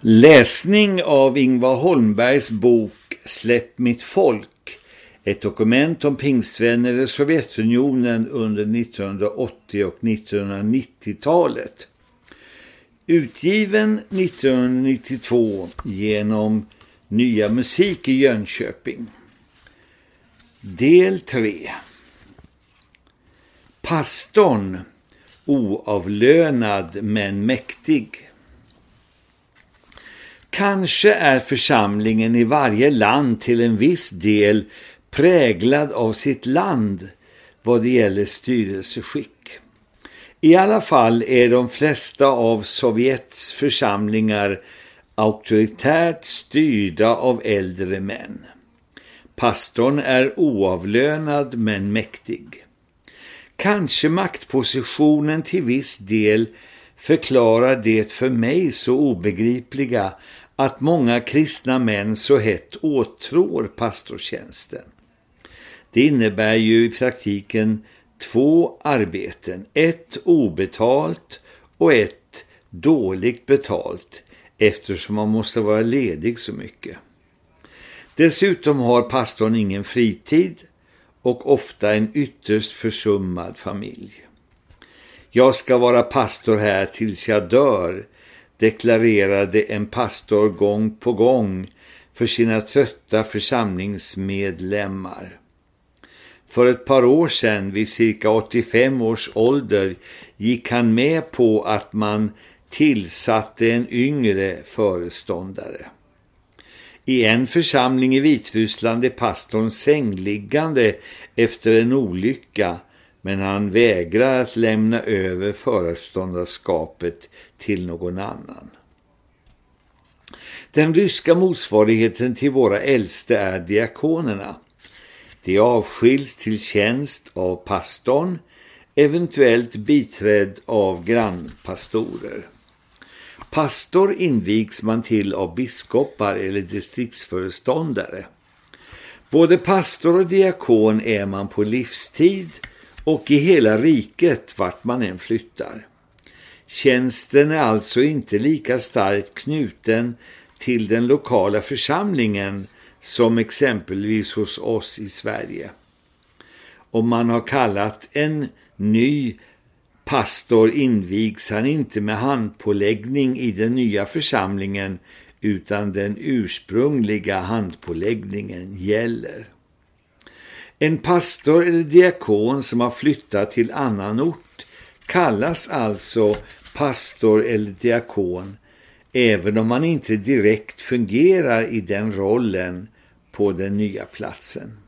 Läsning av Ingvar Holmbergs bok Släpp mitt folk, ett dokument om pingstvänner i Sovjetunionen under 1980- och 1990-talet. Utgiven 1992 genom Nya Musik i Jönköping. Del 3 Pastorn, oavlönad men mäktig. Kanske är församlingen i varje land till en viss del präglad av sitt land vad det gäller styrelseskick. I alla fall är de flesta av Sovjets församlingar auktoritärt styrda av äldre män. Pastorn är oavlönad men mäktig. Kanske maktpositionen till viss del förklarar det för mig så obegripliga att många kristna män så hett åtrår pastortjänsten. Det innebär ju i praktiken två arbeten, ett obetalt och ett dåligt betalt eftersom man måste vara ledig så mycket. Dessutom har pastorn ingen fritid och ofta en ytterst försummad familj. Jag ska vara pastor här tills jag dör, deklarerade en pastor gång på gång för sina trötta församlingsmedlemmar. För ett par år sedan, vid cirka 85 års ålder, gick han med på att man tillsatte en yngre föreståndare. I en församling i Vitryssland är pastorn sängliggande efter en olycka men han vägrar att lämna över föreståndarskapet till någon annan. Den ryska motsvarigheten till våra äldste är diakonerna. De avskiljs till tjänst av pastorn, eventuellt biträdd av grannpastorer. Pastor invigs man till av biskopar eller distriktsföreståndare. Både pastor och diakon är man på livstid och i hela riket vart man än flyttar. Tjänsten är alltså inte lika starkt knuten till den lokala församlingen som exempelvis hos oss i Sverige. Om man har kallat en ny pastor invigs han inte med handpåläggning i den nya församlingen utan den ursprungliga handpåläggningen gäller. En pastor eller diakon som har flyttat till annan ort kallas alltså pastor eller diakon även om man inte direkt fungerar i den rollen på den nya platsen.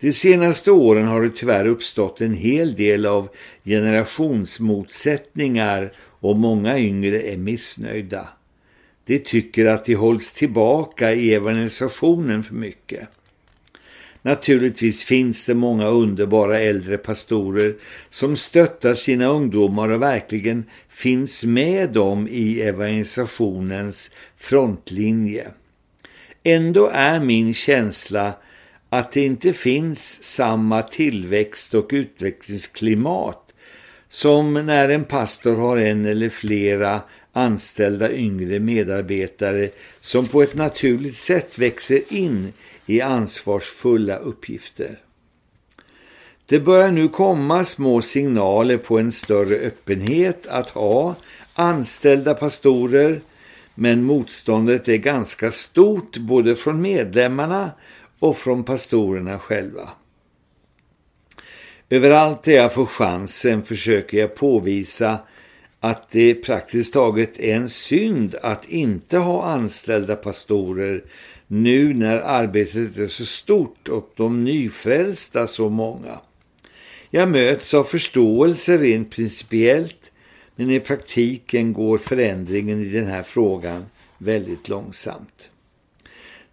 De senaste åren har det tyvärr uppstått en hel del av generationsmotsättningar och många yngre är missnöjda. De tycker att de hålls tillbaka i evangelisationen för mycket. Naturligtvis finns det många underbara äldre pastorer som stöttar sina ungdomar och verkligen finns med dem i evangelisationens frontlinje. Ändå är min känsla att det inte finns samma tillväxt- och utvecklingsklimat som när en pastor har en eller flera anställda yngre medarbetare som på ett naturligt sätt växer in i ansvarsfulla uppgifter. Det börjar nu komma små signaler på en större öppenhet att ha anställda pastorer men motståndet är ganska stort både från medlemmarna och från pastorerna själva. Överallt där jag får chansen försöker jag påvisa att det praktiskt taget är en synd att inte ha anställda pastorer nu när arbetet är så stort och de nyfrälsta så många. Jag möts av förståelse rent principiellt men i praktiken går förändringen i den här frågan väldigt långsamt.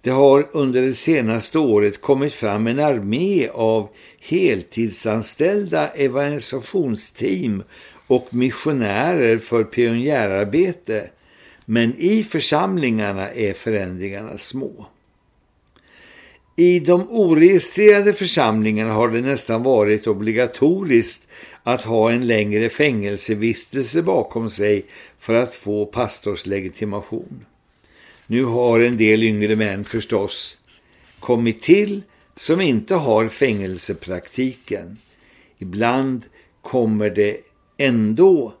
Det har under det senaste året kommit fram en armé av heltidsanställda evangelisationsteam och missionärer för pionjärarbete men i församlingarna är förändringarna små. I de oregistrerade församlingarna har det nästan varit obligatoriskt att ha en längre fängelsevistelse bakom sig för att få pastorslegitimation. Nu har en del yngre män förstås kommit till som inte har fängelsepraktiken. Ibland kommer det ändå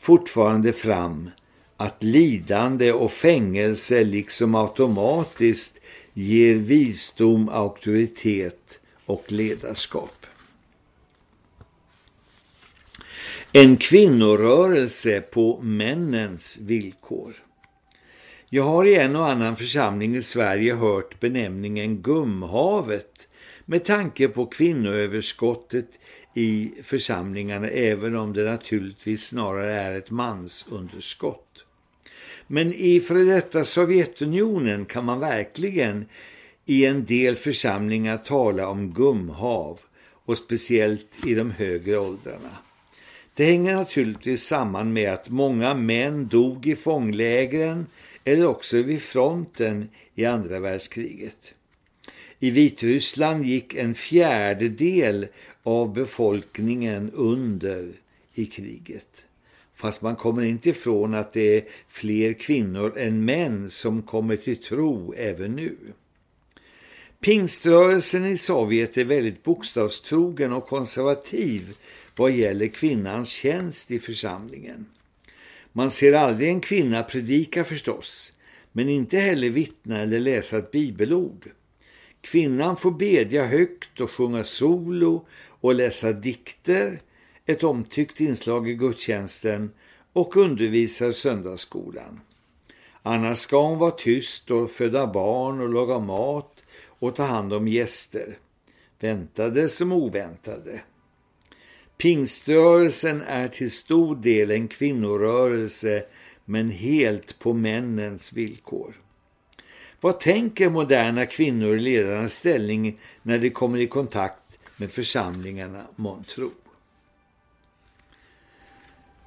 fortfarande fram att lidande och fängelse liksom automatiskt ger visdom, auktoritet och ledarskap. En kvinnorörelse på männens villkor. Jag har i en och annan församling i Sverige hört benämningen Gumhavet med tanke på kvinnoöverskottet i församlingarna även om det naturligtvis snarare är ett mansunderskott. Men i före detta Sovjetunionen kan man verkligen i en del församlingar tala om gumhav och speciellt i de högre åldrarna. Det hänger naturligtvis samman med att många män dog i fånglägren eller också vid fronten i andra världskriget. I Vitryssland gick en fjärdedel av befolkningen under i kriget. Fast man kommer inte ifrån att det är fler kvinnor än män som kommer till tro även nu. Pingströrelsen i Sovjet är väldigt bokstavstrogen och konservativ vad gäller kvinnans tjänst i församlingen. Man ser aldrig en kvinna predika förstås, men inte heller vittna eller läsa ett bibelord. Kvinnan får bedja högt och sjunga solo och läsa dikter, ett omtyckt inslag i gudstjänsten och undervisar söndagsskolan. Annars ska hon vara tyst och föda barn och laga mat och ta hand om gäster. Väntade som oväntade. Pingströrelsen är till stor del en kvinnorörelse men helt på männens villkor. Vad tänker moderna kvinnor i ledarnas ställning när de kommer i kontakt med församlingarna månntro?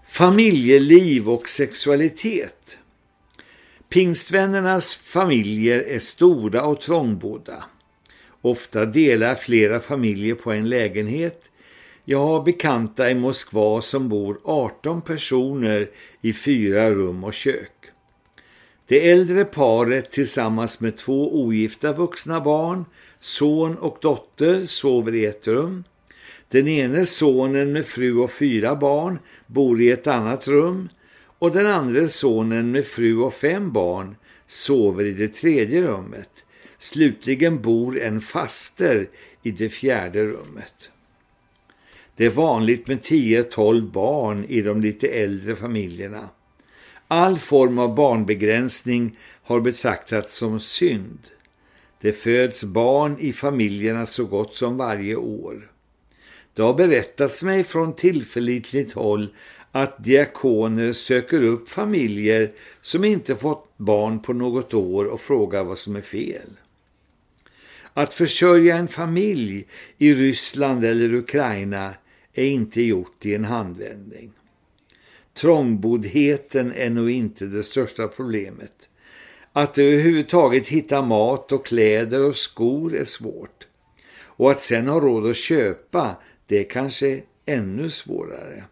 Familjeliv och sexualitet. Pingstvännernas familjer är stora och trångbodda. Ofta delar flera familjer på en lägenhet jag har bekanta i Moskva som bor 18 personer i fyra rum och kök. Det äldre paret tillsammans med två ogifta vuxna barn, son och dotter, sover i ett rum. Den ene sonen med fru och fyra barn bor i ett annat rum och den andra sonen med fru och fem barn sover i det tredje rummet. Slutligen bor en faster i det fjärde rummet. Det är vanligt med 10-12 barn i de lite äldre familjerna. All form av barnbegränsning har betraktats som synd. Det föds barn i familjerna så gott som varje år. Det har berättats mig från tillförlitligt håll att diakoner söker upp familjer som inte fått barn på något år och frågar vad som är fel. Att försörja en familj i Ryssland eller Ukraina är inte gjort i en handvändning. Trångboddheten är nog inte det största problemet. Att överhuvudtaget hitta mat och kläder och skor är svårt. Och att sen ha råd att köpa, det är kanske ännu svårare.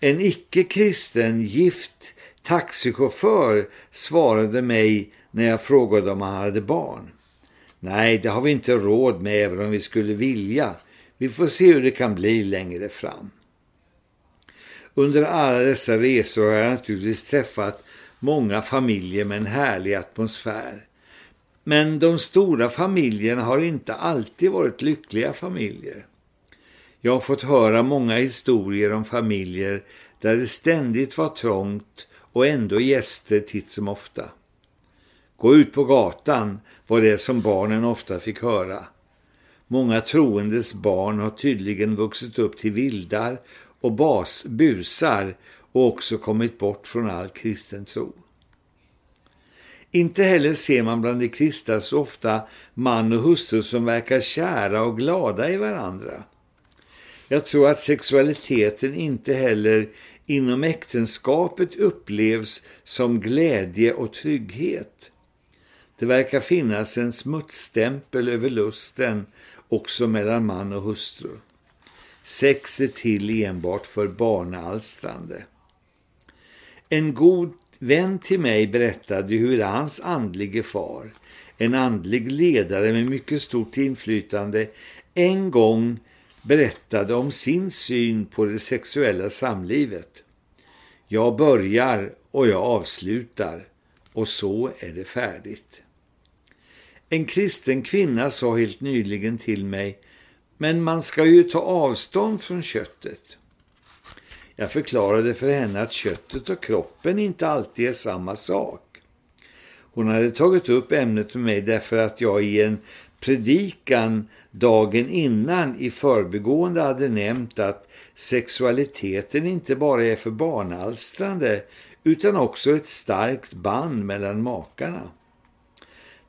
En icke-kristen gift taxichaufför svarade mig när jag frågade om han hade barn. Nej, det har vi inte råd med även om vi skulle vilja. Vi får se hur det kan bli längre fram. Under alla dessa resor har jag naturligtvis träffat många familjer med en härlig atmosfär. Men de stora familjerna har inte alltid varit lyckliga familjer. Jag har fått höra många historier om familjer där det ständigt var trångt och ändå gäster titt som ofta. Gå ut på gatan var det som barnen ofta fick höra. Många troendes barn har tydligen vuxit upp till vildar och bas, busar och också kommit bort från all kristen tro. Inte heller ser man bland de kristna så ofta man och hustru som verkar kära och glada i varandra. Jag tror att sexualiteten inte heller inom äktenskapet upplevs som glädje och trygghet. Det verkar finnas en smutsstämpel över lusten också mellan man och hustru. Sex är till enbart för barnalstrande. En god vän till mig berättade hur hans andlige far, en andlig ledare med mycket stort inflytande, en gång berättade om sin syn på det sexuella samlivet. Jag börjar och jag avslutar och så är det färdigt. En kristen kvinna sa helt nyligen till mig, men man ska ju ta avstånd från köttet. Jag förklarade för henne att köttet och kroppen inte alltid är samma sak. Hon hade tagit upp ämnet med mig därför att jag i en predikan dagen innan i förbegående hade nämnt att sexualiteten inte bara är för barnalstrande utan också ett starkt band mellan makarna.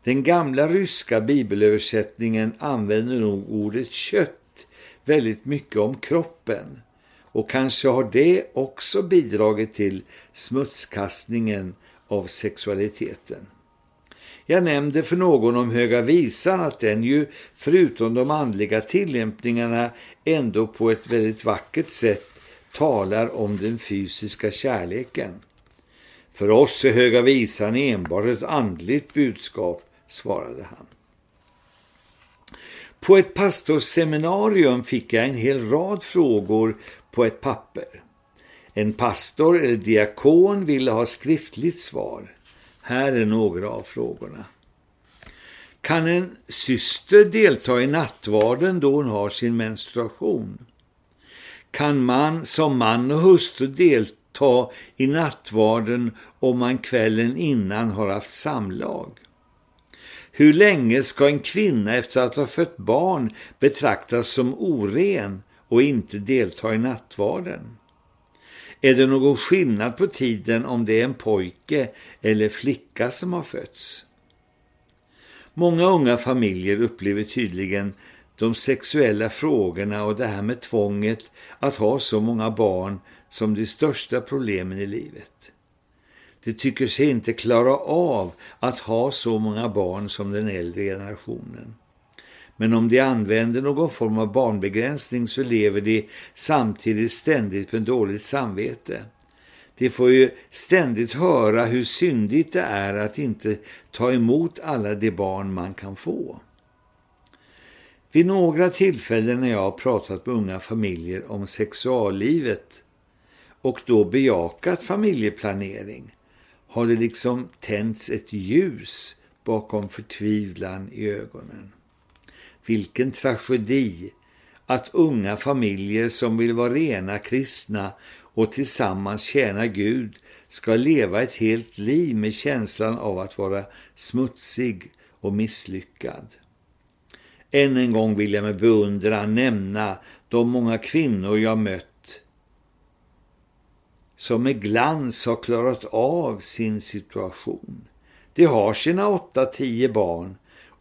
Den gamla ryska bibelöversättningen använder nog ordet kött väldigt mycket om kroppen och kanske har det också bidragit till smutskastningen av sexualiteten. Jag nämnde för någon om Höga visan att den ju förutom de andliga tillämpningarna ändå på ett väldigt vackert sätt talar om den fysiska kärleken. För oss är Höga visan enbart ett andligt budskap, svarade han. På ett pastorsseminarium fick jag en hel rad frågor på ett papper. En pastor eller diakon ville ha skriftligt svar. Här är några av frågorna. Kan en syster delta i nattvarden då hon har sin menstruation? Kan man som man och hustru delta i nattvarden om man kvällen innan har haft samlag? Hur länge ska en kvinna efter att ha fött barn betraktas som oren och inte delta i nattvarden? Är det någon skillnad på tiden om det är en pojke eller flicka som har fötts? Många unga familjer upplever tydligen de sexuella frågorna och det här med tvånget att ha så många barn som de största problemen i livet. De tycker sig inte klara av att ha så många barn som den äldre generationen. Men om de använder någon form av barnbegränsning så lever de samtidigt ständigt med dåligt samvete. De får ju ständigt höra hur syndigt det är att inte ta emot alla de barn man kan få. Vid några tillfällen när jag har pratat med unga familjer om sexuallivet och då bejakat familjeplanering har det liksom tänts ett ljus bakom förtvivlan i ögonen. Vilken tragedi att unga familjer som vill vara rena kristna och tillsammans tjäna Gud ska leva ett helt liv med känslan av att vara smutsig och misslyckad. Än en gång vill jag med beundran nämna de många kvinnor jag mött som med glans har klarat av sin situation. De har sina åtta, tio barn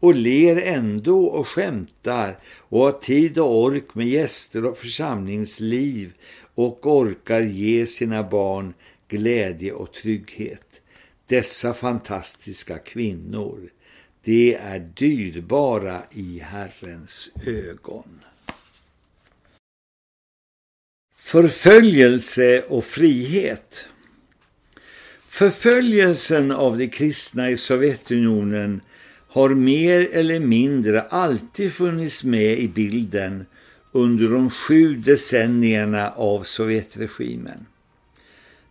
och ler ändå och skämtar och har tid och ork med gäster och församlingsliv och orkar ge sina barn glädje och trygghet. Dessa fantastiska kvinnor, de är dyrbara i Herrens ögon. Förföljelse och frihet Förföljelsen av de kristna i Sovjetunionen har mer eller mindre alltid funnits med i bilden under de sju decennierna av Sovjetregimen.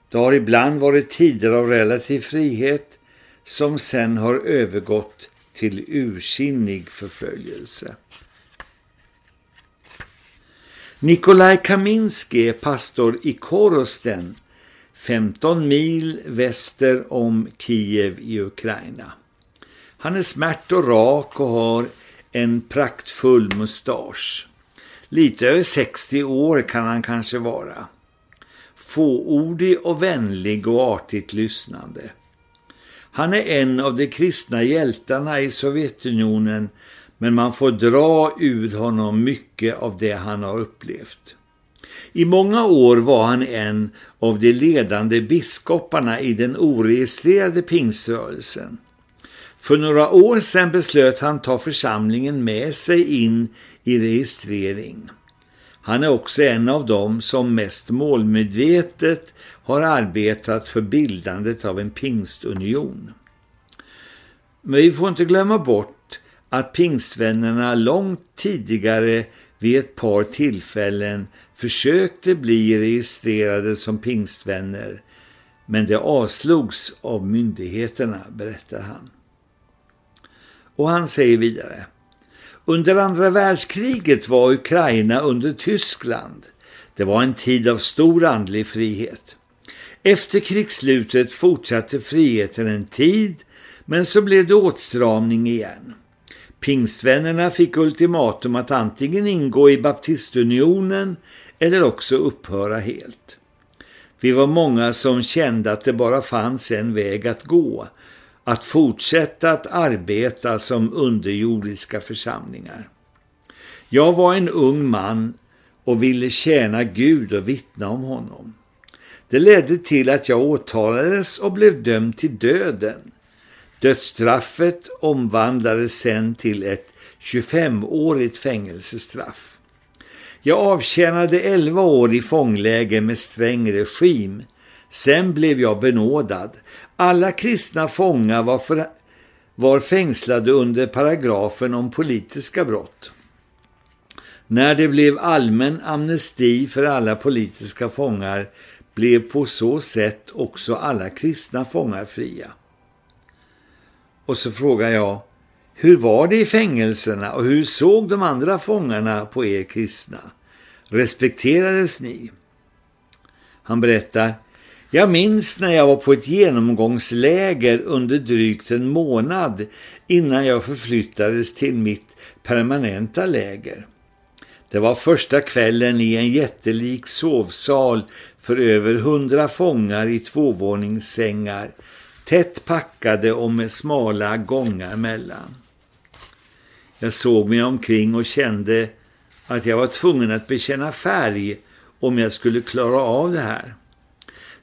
Det har ibland varit tider av relativ frihet som sen har övergått till ursinnig förföljelse. Nikolaj Kaminski är pastor i Korosten, 15 mil väster om Kiev i Ukraina. Han är smärt och rak och har en praktfull mustasch. Lite över 60 år kan han kanske vara. Fåordig och vänlig och artigt lyssnande. Han är en av de kristna hjältarna i Sovjetunionen men man får dra ur honom mycket av det han har upplevt. I många år var han en av de ledande biskoparna i den oregistrerade pingsrörelsen. För några år sedan beslöt han ta församlingen med sig in i registrering. Han är också en av dem som mest målmedvetet har arbetat för bildandet av en pingstunion. Men vi får inte glömma bort att pingstvännerna långt tidigare vid ett par tillfällen försökte bli registrerade som pingstvänner men det avslogs av myndigheterna, berättar han. Och han säger vidare under andra världskriget var Ukraina under Tyskland. Det var en tid av stor andlig frihet. Efter krigsslutet fortsatte friheten en tid, men så blev det åtstramning igen. Pingstvännerna fick ultimatum att antingen ingå i baptistunionen eller också upphöra helt. Vi var många som kände att det bara fanns en väg att gå, att fortsätta att arbeta som underjordiska församlingar. Jag var en ung man och ville tjäna Gud och vittna om honom. Det ledde till att jag åtalades och blev dömd till döden. Dödsstraffet omvandlades sen till ett 25-årigt fängelsestraff. Jag avtjänade 11 år i fångläge med sträng regim. Sen blev jag benådad. Alla kristna fångar var, för, var fängslade under paragrafen om politiska brott. När det blev allmän amnesti för alla politiska fångar blev på så sätt också alla kristna fångar fria. Och så frågar jag, hur var det i fängelserna och hur såg de andra fångarna på er kristna? Respekterades ni? Han berättar, jag minns när jag var på ett genomgångsläger under drygt en månad innan jag förflyttades till mitt permanenta läger. Det var första kvällen i en jättelik sovsal för över hundra fångar i tvåvåningssängar, tätt packade och med smala gångar mellan. Jag såg mig omkring och kände att jag var tvungen att bekänna färg om jag skulle klara av det här.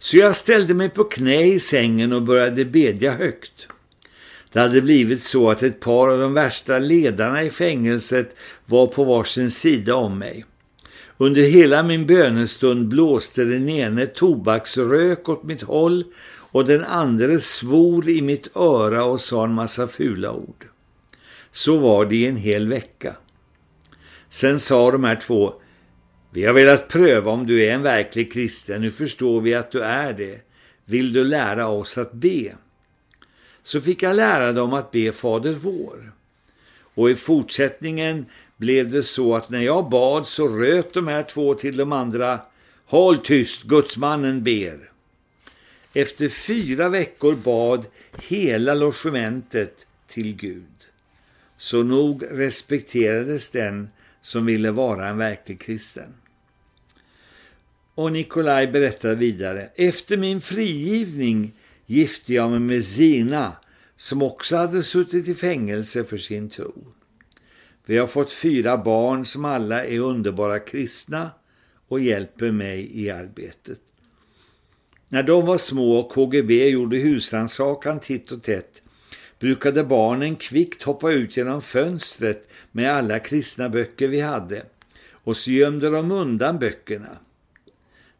Så jag ställde mig på knä i sängen och började bedja högt. Det hade blivit så att ett par av de värsta ledarna i fängelset var på varsin sida om mig. Under hela min bönestund blåste den ene tobaksrök åt mitt håll och den andra svor i mitt öra och sa en massa fula ord. Så var det i en hel vecka. Sen sa de här två, vi har velat pröva om du är en verklig kristen, nu förstår vi att du är det. Vill du lära oss att be? Så fick jag lära dem att be Fader vår. Och i fortsättningen blev det så att när jag bad så röt de här två till de andra Håll tyst, gudsmannen ber. Efter fyra veckor bad hela logementet till Gud. Så nog respekterades den som ville vara en verklig kristen. Och Nikolaj berättar vidare. Efter min frigivning gifte jag mig med Zina som också hade suttit i fängelse för sin tro. Vi har fått fyra barn som alla är underbara kristna och hjälper mig i arbetet. När de var små och KGB gjorde husrannsakan titt och tätt brukade barnen kvickt hoppa ut genom fönstret med alla kristna böcker vi hade och så gömde de undan böckerna.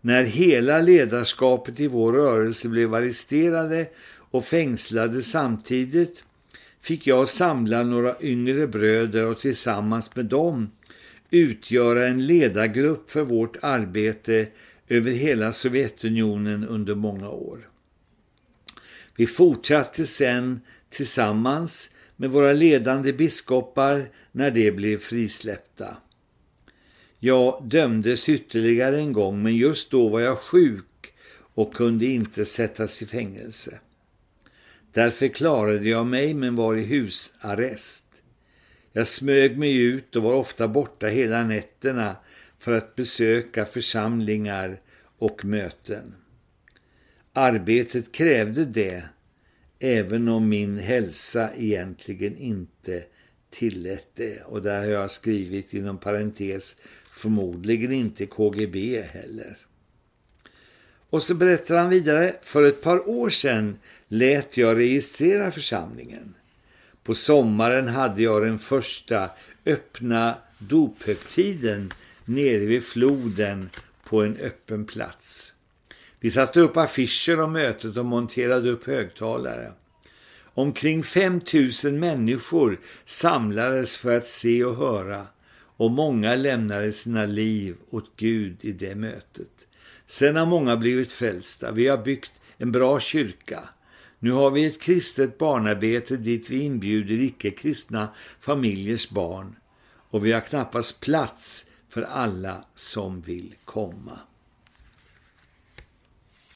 När hela ledarskapet i vår rörelse blev arresterade och fängslade samtidigt fick jag samla några yngre bröder och tillsammans med dem utgöra en ledargrupp för vårt arbete över hela Sovjetunionen under många år. Vi fortsatte sen tillsammans med våra ledande biskopar när de blev frisläppta. Jag dömdes ytterligare en gång men just då var jag sjuk och kunde inte sättas i fängelse. Därför klarade jag mig men var i husarrest. Jag smög mig ut och var ofta borta hela nätterna för att besöka församlingar och möten. Arbetet krävde det, även om min hälsa egentligen inte tillät det. Och där har jag skrivit inom parentes förmodligen inte KGB heller. Och så berättar han vidare, för ett par år sedan lät jag registrera församlingen. På sommaren hade jag den första öppna dophögtiden nere vid floden på en öppen plats. Vi satte upp affischer om mötet och monterade upp högtalare. Omkring 5000 människor samlades för att se och höra och många lämnade sina liv åt Gud i det mötet. Sen har många blivit frälsta. Vi har byggt en bra kyrka. Nu har vi ett kristet barnarbete dit vi inbjuder icke-kristna familjers barn och vi har knappast plats för alla som vill komma.